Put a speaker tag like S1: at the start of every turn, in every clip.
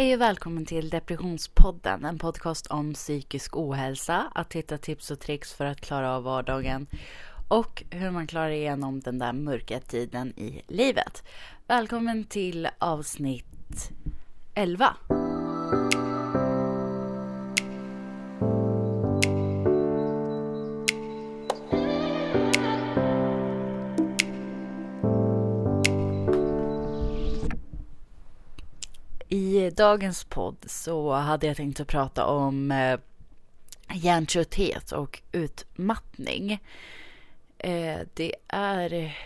S1: Hej och välkommen till Depressionspodden, en podcast om psykisk ohälsa, att hitta tips och tricks för att klara av vardagen och hur man klarar igenom den där mörka tiden i livet. Välkommen till avsnitt 11. Dagens podd så hade jag tänkt att prata om eh, hjärntrötthet och utmattning. Eh, det, är,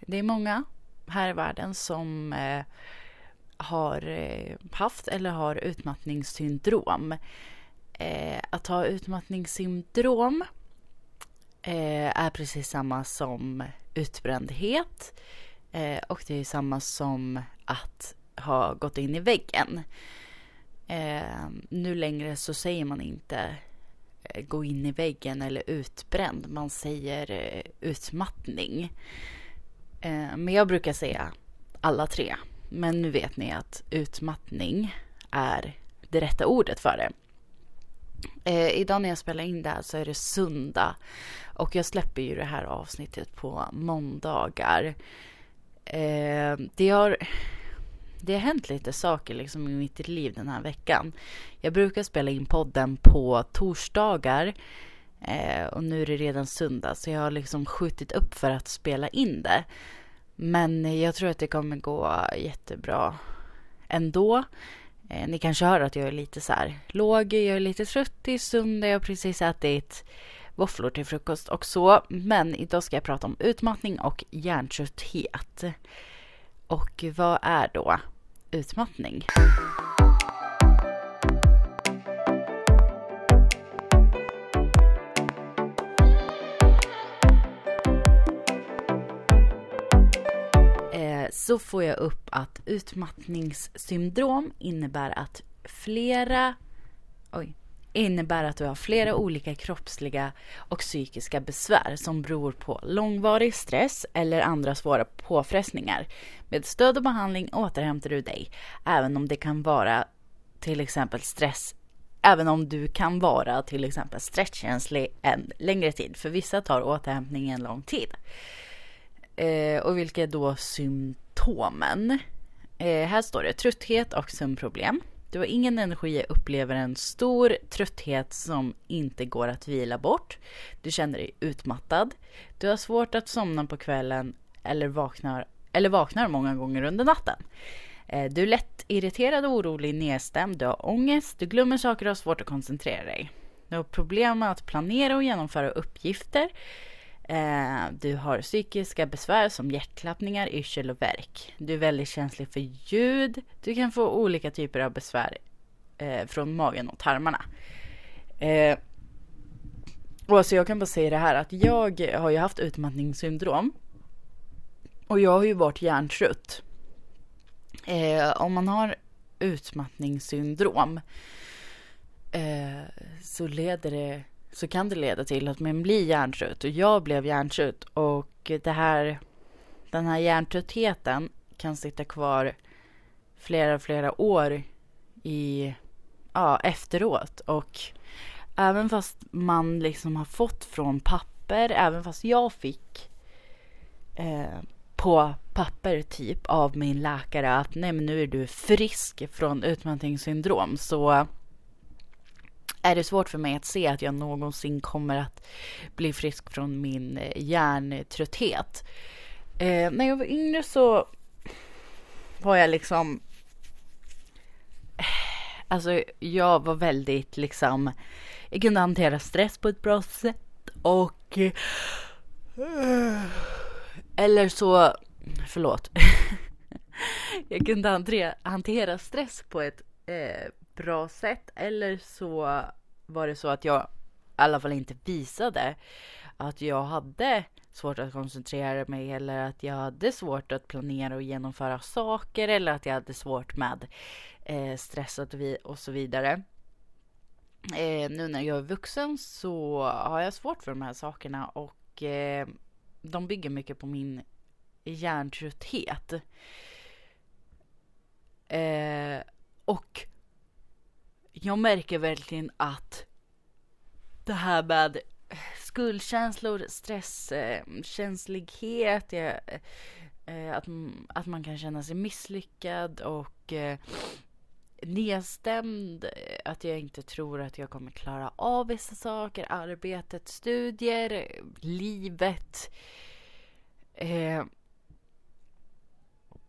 S1: det är många här i världen som eh, har eh, haft eller har utmattningssyndrom. Eh, att ha utmattningssyndrom eh, är precis samma som utbrändhet eh, och det är samma som att ha gått in i väggen. Eh, nu längre så säger man inte eh, gå in i väggen eller utbränd. Man säger eh, utmattning. Eh, men jag brukar säga alla tre. Men nu vet ni att utmattning är det rätta ordet för det. Eh, idag när jag spelar in det här så är det söndag och jag släpper ju det här avsnittet på måndagar. Eh, det har det har hänt lite saker liksom i mitt liv den här veckan. Jag brukar spela in podden på torsdagar eh, och nu är det redan söndag så jag har liksom skjutit upp för att spela in det. Men jag tror att det kommer gå jättebra ändå. Eh, ni kanske hör att jag är lite så här låg, jag är lite trött, det är söndag, jag har precis ätit våfflor till frukost och så. Men idag ska jag prata om utmattning och hjärntrötthet. Och vad är då utmattning? Eh, så får jag upp att utmattningssyndrom innebär att flera oj, innebär att du har flera olika kroppsliga och psykiska besvär som beror på långvarig stress eller andra svåra påfrestningar. Med stöd och behandling återhämtar du dig, även om det kan vara till exempel stress Även om du kan vara till exempel stresskänslig en längre tid. För vissa tar återhämtningen lång tid. Eh, och vilka är då symptomen? Eh, här står det trötthet och sömnproblem. Du har ingen energi och upplever en stor trötthet som inte går att vila bort. Du känner dig utmattad. Du har svårt att somna på kvällen eller vaknar, eller vaknar många gånger under natten. Eh, du är lätt irriterad, orolig, nedstämd, du har ångest, du glömmer saker och har svårt att koncentrera dig. Du har problem med att planera och genomföra uppgifter. Eh, du har psykiska besvär som hjärtklappningar, yrsel och värk. Du är väldigt känslig för ljud. Du kan få olika typer av besvär eh, från magen och tarmarna. Eh, och alltså jag kan bara säga det här att jag har ju haft utmattningssyndrom. Och jag har ju varit hjärntrött. Eh, om man har utmattningssyndrom eh, så leder det så kan det leda till att man blir hjärntrött. Och jag blev hjärntrött och det här, den här hjärntröttheten kan sitta kvar flera, flera år i, ja, efteråt. Och även fast man liksom har fått från papper, även fast jag fick eh, på papper typ av min läkare att nej men nu är du frisk från utmattningssyndrom så är det svårt för mig att se att jag någonsin kommer att bli frisk från min eh, hjärntrötthet. Eh, när jag var yngre så var jag liksom... Alltså jag var väldigt liksom... Jag kunde hantera stress på ett bra sätt och... Eller så... Förlåt. jag kunde hantera, hantera stress på ett eh, bra sätt eller så var det så att jag i alla fall inte visade att jag hade svårt att koncentrera mig eller att jag hade svårt att planera och genomföra saker eller att jag hade svårt med eh, stress och så vidare. Eh, nu när jag är vuxen så har jag svårt för de här sakerna och eh, de bygger mycket på min hjärntrötthet. Eh, jag märker verkligen att det här med skuldkänslor, stresskänslighet, eh, eh, att, att man kan känna sig misslyckad och eh, nedstämd, eh, att jag inte tror att jag kommer klara av vissa saker, arbetet, studier, livet. Eh,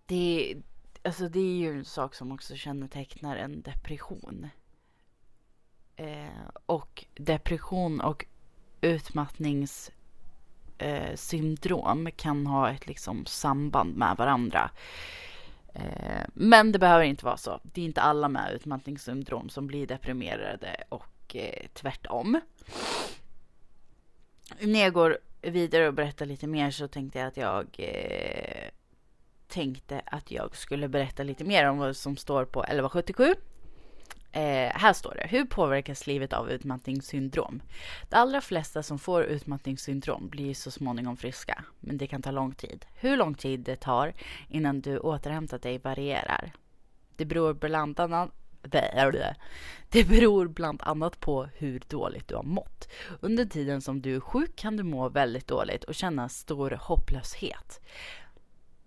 S1: det, alltså det är ju en sak som också kännetecknar en depression. Eh, och depression och utmattningssyndrom eh, kan ha ett liksom samband med varandra. Eh, men det behöver inte vara så. Det är inte alla med utmattningssyndrom som blir deprimerade och eh, tvärtom. När jag går vidare och berättar lite mer så tänkte jag att jag eh, tänkte att jag skulle berätta lite mer om vad som står på 1177. Eh, här står det. Hur påverkas livet av utmattningssyndrom? De allra flesta som får utmattningssyndrom blir så småningom friska, men det kan ta lång tid. Hur lång tid det tar innan du återhämtat dig varierar. Det beror bland annat det beror bland annat på hur dåligt du har mått. Under tiden som du är sjuk kan du må väldigt dåligt och känna stor hopplöshet.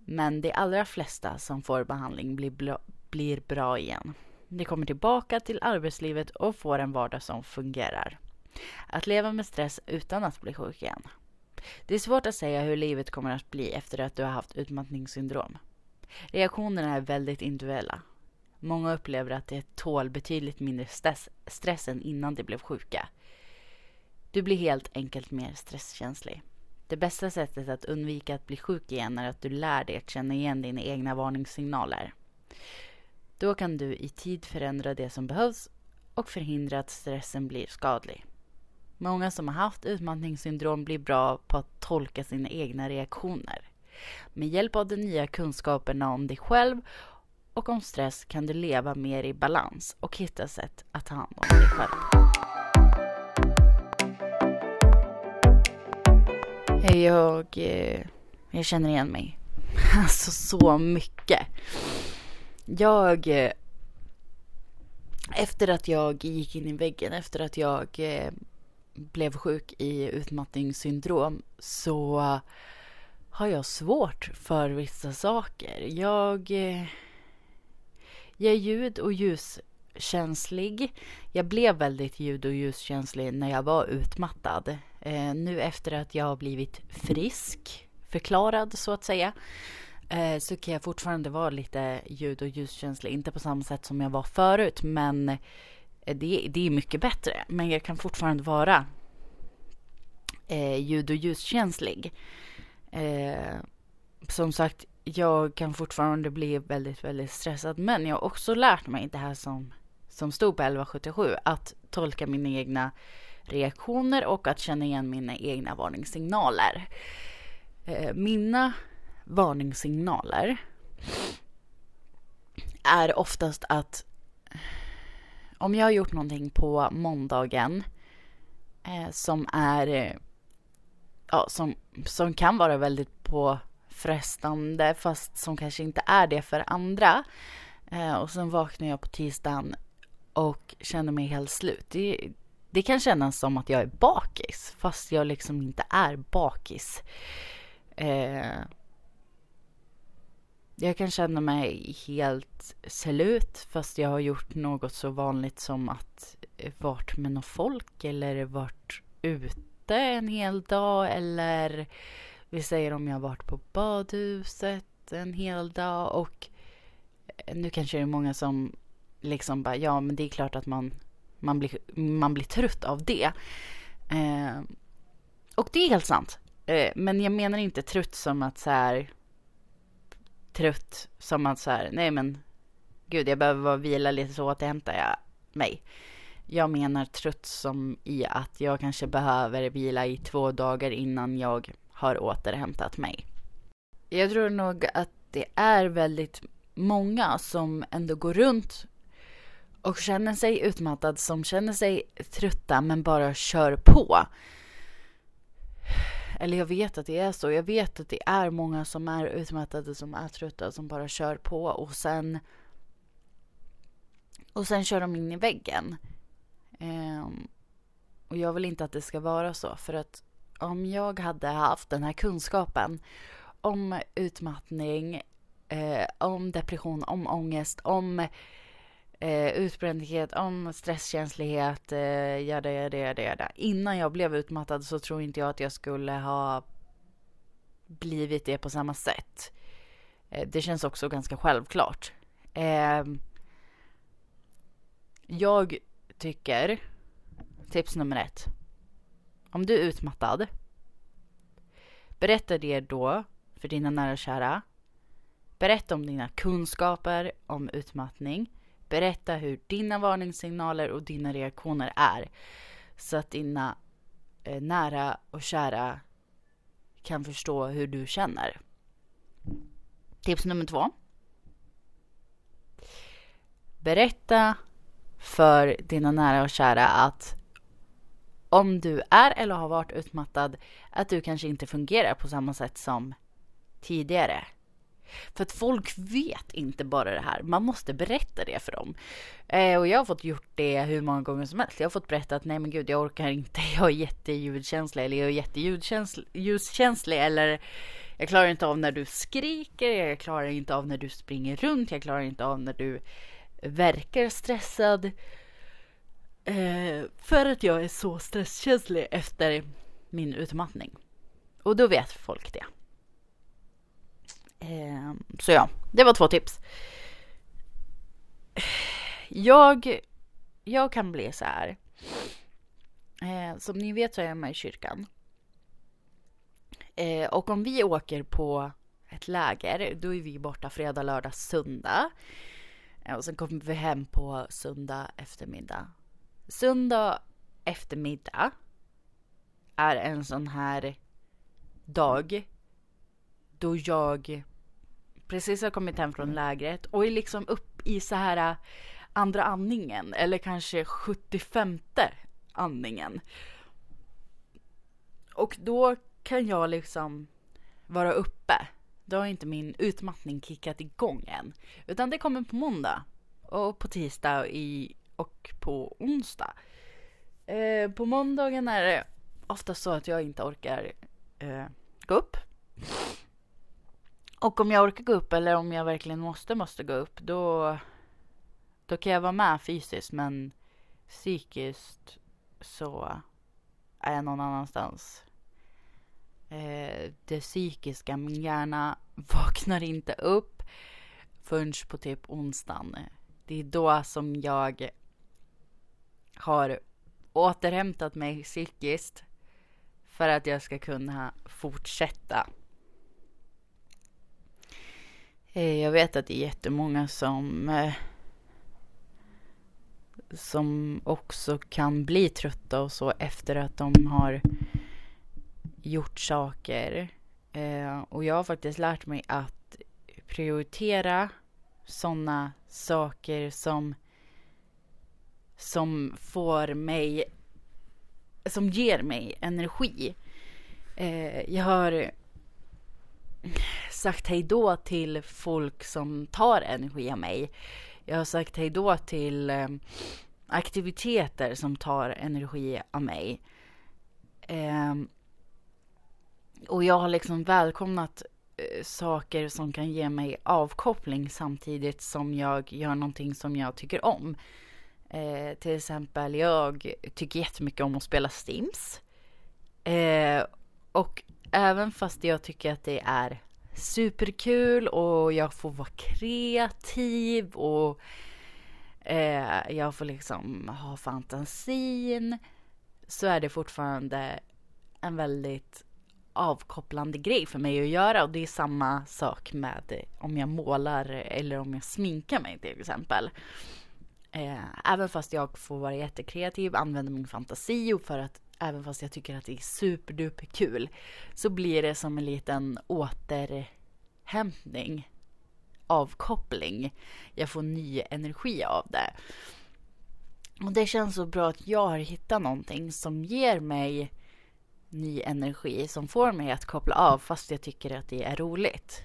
S1: Men de allra flesta som får behandling blir, blir bra igen. Ni kommer tillbaka till arbetslivet och får en vardag som fungerar. Att leva med stress utan att bli sjuk igen. Det är svårt att säga hur livet kommer att bli efter att du har haft utmattningssyndrom. Reaktionerna är väldigt individuella. Många upplever att de tål betydligt mindre stress, stress än innan de blev sjuka. Du blir helt enkelt mer stresskänslig. Det bästa sättet att undvika att bli sjuk igen är att du lär dig att känna igen dina egna varningssignaler. Då kan du i tid förändra det som behövs och förhindra att stressen blir skadlig. Många som har haft utmattningssyndrom blir bra på att tolka sina egna reaktioner. Med hjälp av de nya kunskaperna om dig själv och om stress kan du leva mer i balans och hitta sätt att ta hand om dig själv. Jag, eh, jag känner igen mig. Alltså så mycket. Jag... Eh, efter att jag gick in i väggen, efter att jag eh, blev sjuk i utmattningssyndrom så har jag svårt för vissa saker. Jag, eh, jag är ljud och ljuskänslig. Jag blev väldigt ljud och ljuskänslig när jag var utmattad. nu efter att jag har blivit frisk, förklarad så att säga, eh, så kan jag fortfarande vara lite ljud och ljuskänslig. Inte på samma sätt som jag var förut, men eh, det, det är mycket bättre. Men jag kan fortfarande vara eh, ljud och ljuskänslig. Eh, som sagt, jag kan fortfarande bli väldigt, väldigt stressad. Men jag har också lärt mig det här som, som stod på 1177. Att tolka mina egna reaktioner och att känna igen mina egna varningssignaler. Eh, mina varningssignaler är oftast att om jag har gjort någonting på måndagen eh, som är ja, som, som kan vara väldigt påfrestande fast som kanske inte är det för andra eh, och sen vaknar jag på tisdagen och känner mig helt slut. Det, det kan kännas som att jag är bakis fast jag liksom inte är bakis. Eh, jag kan känna mig helt slut fast jag har gjort något så vanligt som att eh, varit med något folk eller varit ute en hel dag eller vi säger om jag har varit på badhuset en hel dag och eh, nu kanske det är många som liksom bara ja men det är klart att man, man, blir, man blir trött av det. Eh, och det är helt sant. Eh, men jag menar inte trött som att så här trött som att så här, nej men gud jag behöver vila lite så återhämtar jag mig. Jag menar trött som i att jag kanske behöver vila i två dagar innan jag har återhämtat mig. Jag tror nog att det är väldigt många som ändå går runt och känner sig utmattad, som känner sig trötta men bara kör på. Eller jag vet att det är så. Jag vet att det är många som är utmattade, som är trötta, som bara kör på och sen Och sen kör de in i väggen. Um, och jag vill inte att det ska vara så. För att om jag hade haft den här kunskapen om utmattning, eh, om depression, om ångest, om eh, utbrändhet, om stresskänslighet, eh, jada, jada, jada, jada. Innan jag blev utmattad så tror inte jag att jag skulle ha blivit det på samma sätt. Eh, det känns också ganska självklart. Eh, jag tycker, tips nummer ett. Om du är utmattad, berätta det då för dina nära och kära. Berätta om dina kunskaper om utmattning. Berätta hur dina varningssignaler och dina reaktioner är. Så att dina eh, nära och kära kan förstå hur du känner. Tips nummer två. Berätta för dina nära och kära att om du är eller har varit utmattad att du kanske inte fungerar på samma sätt som tidigare. För att folk vet inte bara det här. Man måste berätta det för dem. Eh, och jag har fått gjort det hur många gånger som helst. Jag har fått berätta att nej men gud jag orkar inte. Jag är jätteljudkänslig eller jag är jätteljuskänslig eller jag klarar inte av när du skriker. Jag klarar inte av när du springer runt. Jag klarar inte av när du verkar stressad. Eh, för att jag är så stresskänslig efter min utmattning. Och då vet folk det. Så ja, det var två tips. Jag, jag kan bli så här. Eh, som ni vet så är jag med i kyrkan. Eh, och om vi åker på ett läger, då är vi borta fredag, lördag, söndag. Eh, och sen kommer vi hem på söndag eftermiddag. Söndag eftermiddag är en sån här dag då jag precis har kommit hem från lägret och är liksom upp i så här äh, andra andningen eller kanske 75 andningen. Och då kan jag liksom vara uppe. Då har inte min utmattning kickat igång än. Utan det kommer på måndag och på tisdag i, och på onsdag. Eh, på måndagen är det ofta så att jag inte orkar eh, gå upp. Och om jag orkar gå upp eller om jag verkligen måste, måste gå upp, då, då kan jag vara med fysiskt men psykiskt så är jag någon annanstans. Eh, det psykiska, min hjärna vaknar inte upp förrän på typ onsdagen. Det är då som jag har återhämtat mig psykiskt för att jag ska kunna fortsätta. Eh, jag vet att det är jättemånga som eh, som också kan bli trötta och så efter att de har gjort saker. Eh, och jag har faktiskt lärt mig att prioritera sådana saker som som får mig som ger mig energi. jag har sagt hej då till folk som tar energi av mig. Jag har sagt hej då till eh, aktiviteter som tar energi av mig. Eh, och jag har liksom välkomnat eh, saker som kan ge mig avkoppling samtidigt som jag gör någonting som jag tycker om. Eh, till exempel, jag tycker jättemycket om att spela Stims. Eh, och även fast jag tycker att det är superkul och jag får vara kreativ och eh, jag får liksom ha fantasin så är det fortfarande en väldigt avkopplande grej för mig att göra och det är samma sak med om jag målar eller om jag sminkar mig till exempel. Eh, även fast jag får vara jättekreativ, använda min fantasi och för att även fast jag tycker att det är superduper kul, så blir det som en liten återhämtning, avkoppling. Jag får ny energi av det. Och det känns så bra att jag har hittat någonting som ger mig ny energi, som får mig att koppla av fast jag tycker att det är roligt.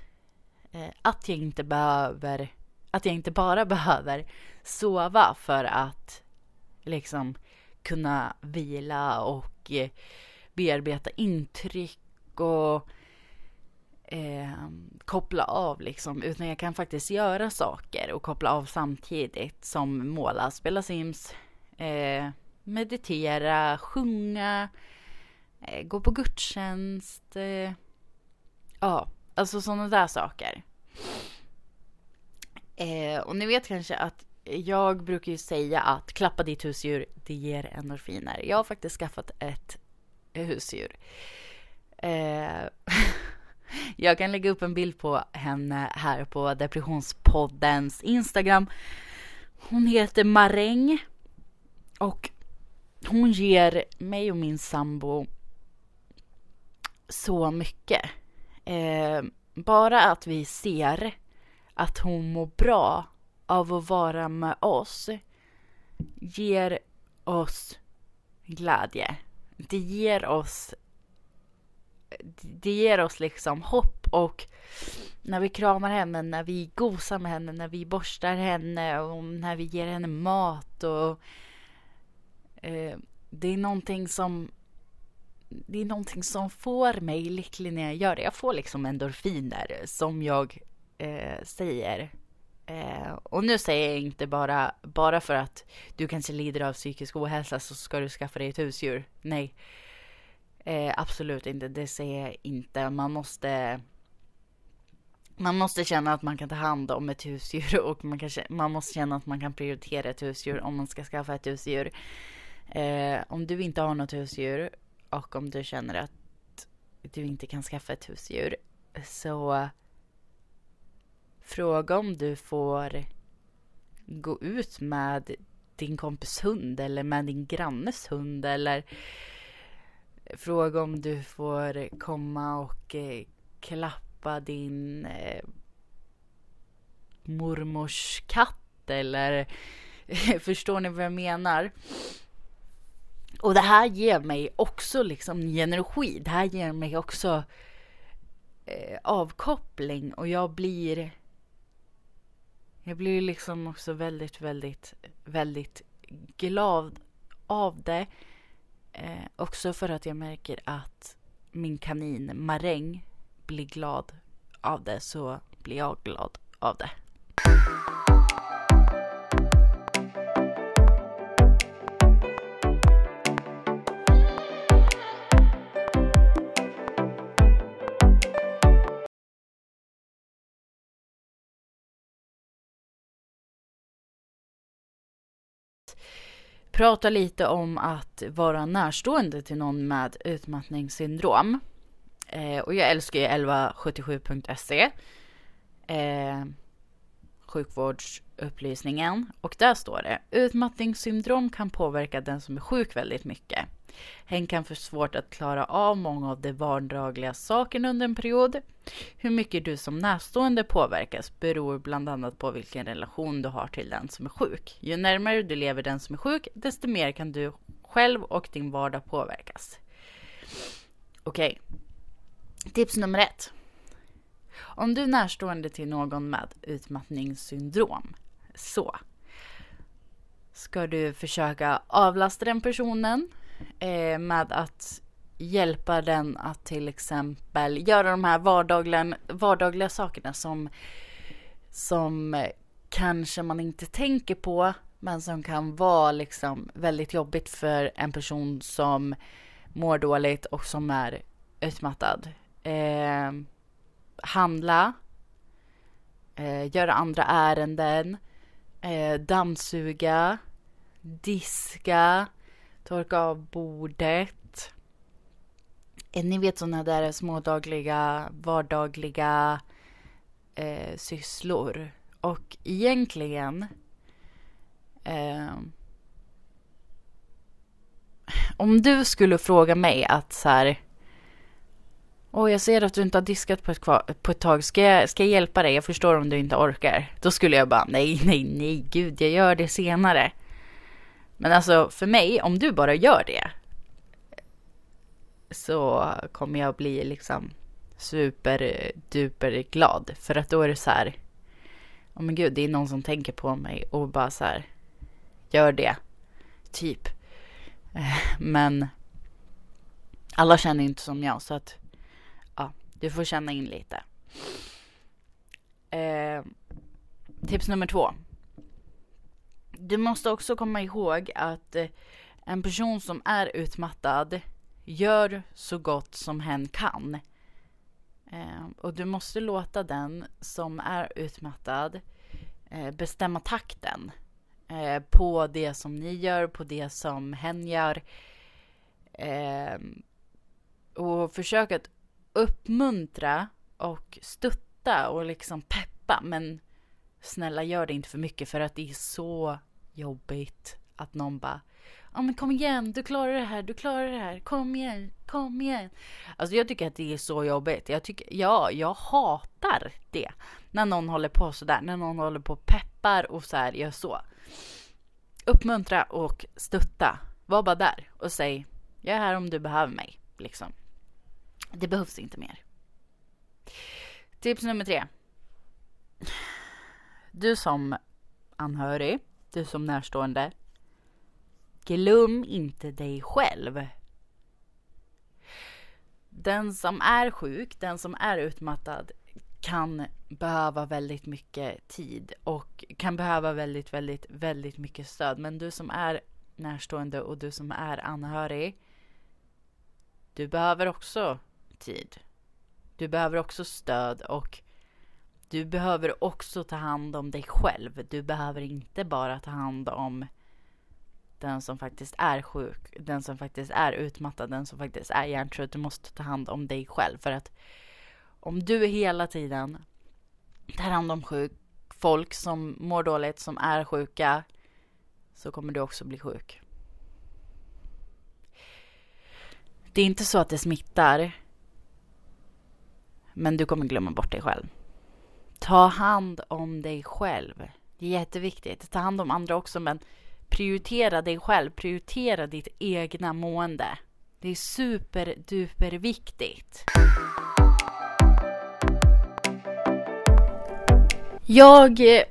S1: Eh, att jag inte behöver att jag inte bara behöver sova för att liksom kunna vila och eh, bearbeta intryck och eh, koppla av liksom. Utan jag kan faktiskt göra saker och koppla av samtidigt som måla, spela Sims, eh, meditera, sjunga, eh, gå på gudstjänst. Eh, ja, alltså sådana där saker. Eh, och ni vet kanske att jag brukar ju säga att klappa ditt husdjur, det ger endorfiner. Jag har faktiskt skaffat ett husdjur. Eh, jag kan lägga upp en bild på henne här på Depressionspoddens Instagram. Hon heter Maräng. Och hon ger mig och min sambo så mycket. Eh, bara att vi ser att hon mår bra av att vara med oss ger oss glädje. Det ger oss det ger oss liksom hopp och när vi kramar henne, när vi gosar med henne, när vi borstar henne och när vi ger henne mat och eh, det är någonting som det är någonting som får mig lycklig när jag gör det. Jag får liksom endorfiner eh, som jag eh, säger. Eh, och nu säger jag inte bara, bara för att du kanske lider av psykisk ohälsa så ska du skaffa dig ett husdjur. Nej, eh, absolut inte. Det säger jag inte. Man måste man måste känna att man kan ta hand om ett husdjur och man, kan, man måste känna att man kan prioritera ett husdjur om man ska skaffa ett husdjur. Eh, om du inte har något husdjur och om du känner att du inte kan skaffa ett husdjur så fråga om du får gå ut med din kompis hund eller med din grannes hund eller fråga om du får komma och eh, klappa din eh, mormors katt eller förstår ni vad jag menar? Och det här ger mig också liksom energi. Det här ger mig också eh, avkoppling och jag blir jag blir liksom också väldigt, väldigt, väldigt glad av det. Eh, också för att jag märker att min kanin Maräng blir glad av det så blir jag glad av det. Prata lite om att vara närstående till någon med utmattningssyndrom. Eh, och jag älskar ju 1177.se. Eh, sjukvårdsupplysningen. Och där står det utmattningssyndrom kan påverka den som är sjuk väldigt mycket. Hen kan få svårt att klara av många av de vardagliga sakerna under en period. Hur mycket du som närstående påverkas beror bland annat på vilken relation du har till den som är sjuk. Ju närmare du lever den som är sjuk, desto mer kan du själv och din vardag påverkas. Okej. Okay. Tips nummer ett. Om du är närstående till någon med utmattningssyndrom, så ska du försöka avlasta den personen eh, med att hjälpa den att till exempel göra de här vardagliga, vardagliga sakerna som, som kanske man inte tänker på men som kan vara liksom väldigt jobbigt för en person som mår dåligt och som är utmattad. Eh, handla, eh, göra andra ärenden, eh, dammsuga, diska, torka av bordet. Ni vet sådana där smådagliga, vardagliga eh, sysslor. Och egentligen eh, om du skulle fråga mig att så här Åh, jag ser att du inte har diskat på ett, på ett tag. Ska jag, ska jag hjälpa dig? Jag förstår om du inte orkar. Då skulle jag bara, nej, nej, nej, gud, jag gör det senare. Men alltså för mig, om du bara gör det så kommer jag bli liksom superduper glad. För att då är det så här, oh men gud, det är någon som tänker på mig och bara så här, gör det. Typ. Men alla känner inte som jag så att ja, du får känna in lite. Eh, tips nummer två. Du måste också komma ihåg att eh, en person som är utmattad gör så gott som hen kan. Eh, och du måste låta den som är utmattad eh, bestämma takten på det som ni gör, på det som hen gör. Och försök att uppmuntra och stötta och liksom peppa. Men snälla gör det inte för mycket för att det är så jobbigt att någon bara Ja men kom igen, du klarar det här, du klarar det här, kom igen, kom igen. Alltså jag tycker att det är så jobbigt. Jag tycker, ja, jag hatar det. När någon håller på sådär, när någon håller på och peppar och så här, gör så. Uppmuntra och stötta. Var bara där och säg, jag är här om du behöver mig, liksom. Det behövs inte mer. Tips nummer tre. Du som anhörig, du som närstående, glöm inte dig själv. Den som är sjuk, den som är utmattad kan behöva väldigt mycket tid och kan behöva väldigt, väldigt, väldigt mycket stöd. Men du som är närstående och du som är anhörig, du behöver också tid. Du behöver också stöd och du behöver också ta hand om dig själv. Du behöver inte bara ta hand om den som faktiskt är sjuk, den som faktiskt är utmattad, den som faktiskt är hjärntrött. Du måste ta hand om dig själv för att om du hela tiden tar hand om sjuk, folk som mår dåligt, som är sjuka, så kommer du också bli sjuk. Det är inte så att det smittar, men du kommer glömma bort dig själv. Ta hand om dig själv. Det är jätteviktigt. Ta hand om andra också, men prioritera dig själv. Prioritera ditt egna mående. Det är superduperviktigt. Jag eh,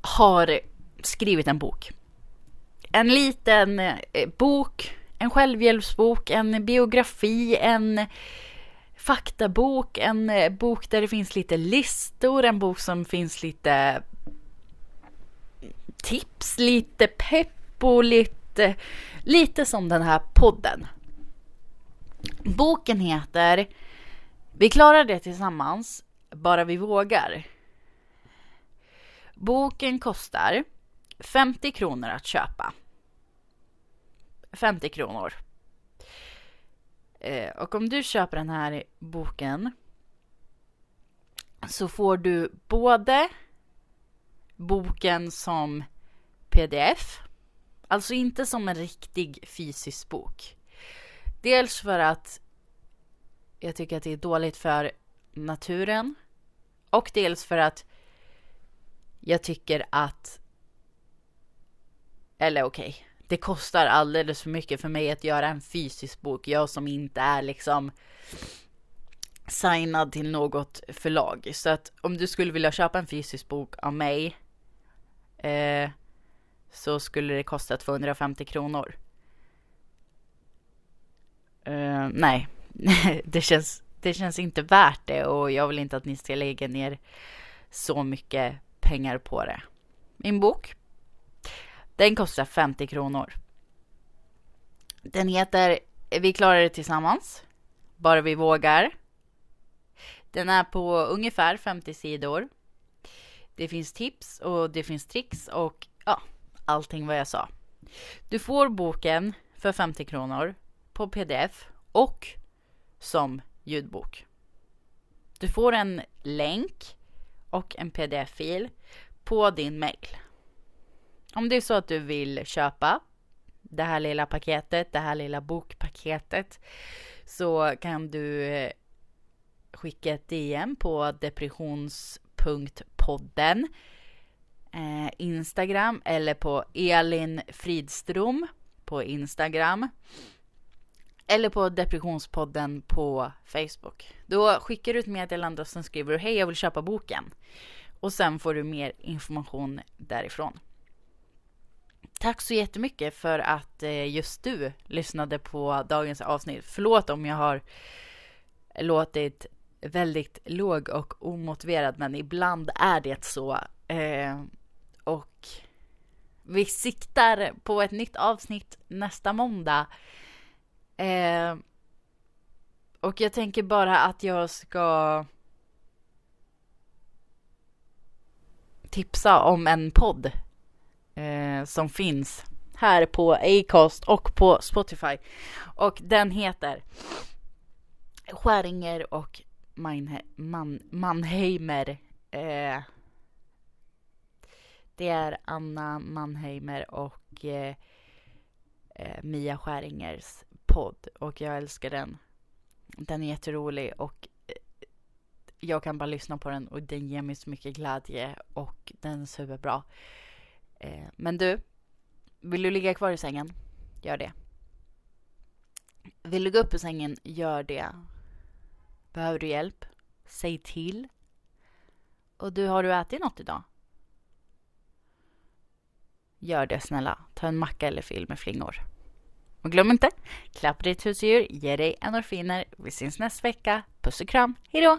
S1: har skrivit en bok. En liten eh, bok, en självhjälpsbok, en biografi, en faktabok, en eh, bok där det finns lite listor, en bok som finns lite tips, lite pepp och lite, lite som den här podden. Boken heter Vi klarar det tillsammans, bara vi vågar. Boken kostar 50 kronor att köpa. 50 kronor. Eh, och om du köper den här boken så får du både boken som pdf, alltså inte som en riktig fysisk bok. Dels för att jag tycker att det är dåligt för naturen och dels för att jag tycker att eller okej, okay, det kostar alldeles för mycket för mig att göra en fysisk bok. Jag som inte är liksom signad till något förlag. Så att om du skulle vilja köpa en fysisk bok av mig eh, så skulle det kosta 250 kronor. Eh, nej, det känns, det känns inte värt det och jag vill inte att ni ska lägga ner så mycket pengar på det. Min bok den kostar 50 kronor. Den heter Vi klarar det tillsammans. Bara vi vågar. Den är på ungefär 50 sidor. Det finns tips och det finns tricks och ja, allting vad jag sa. Du får boken för 50 kronor på pdf och som ljudbok. Du får en länk och en pdf-fil på din mail. Om det är så att du vill köpa det här lilla paketet, det här lilla bokpaketet, så kan du eh, skicka ett DM på depressions.podden eh, Instagram eller på Elin Fridström på Instagram. Eller på Depressionspodden på Facebook. Då skickar du ett meddelande och sen skriver du hej jag vill köpa boken. Och sen får du mer information därifrån. Tack så jättemycket för att eh, just du lyssnade på dagens avsnitt. Förlåt om jag har låtit väldigt låg och omotiverad, men ibland är det så. Eh, och vi siktar på ett nytt avsnitt nästa måndag. Eh, och jag tänker bara att jag ska tipsa om en podd eh, som finns här på Acast och på Spotify. Och den heter Skäringer och Manhe Man Mannheimer. Eh, det är Anna Mannheimer och eh, eh, Mia Skäringers podd och jag älskar den. Den är jätterolig och eh, jag kan bara lyssna på den och den ger mig så mycket glädje och den är superbra. Eh, men du, vill du ligga kvar i sängen? Gör det. Vill du gå upp ur sängen? Gör det. Behöver du hjälp? Säg till. Och du, har du ätit något idag? Gör det snälla. Ta en macka eller fil med flingor. Och glöm inte, klappa ditt husdjur, ge dig endorfiner. Vi syns nästa vecka. Puss och kram, hejdå!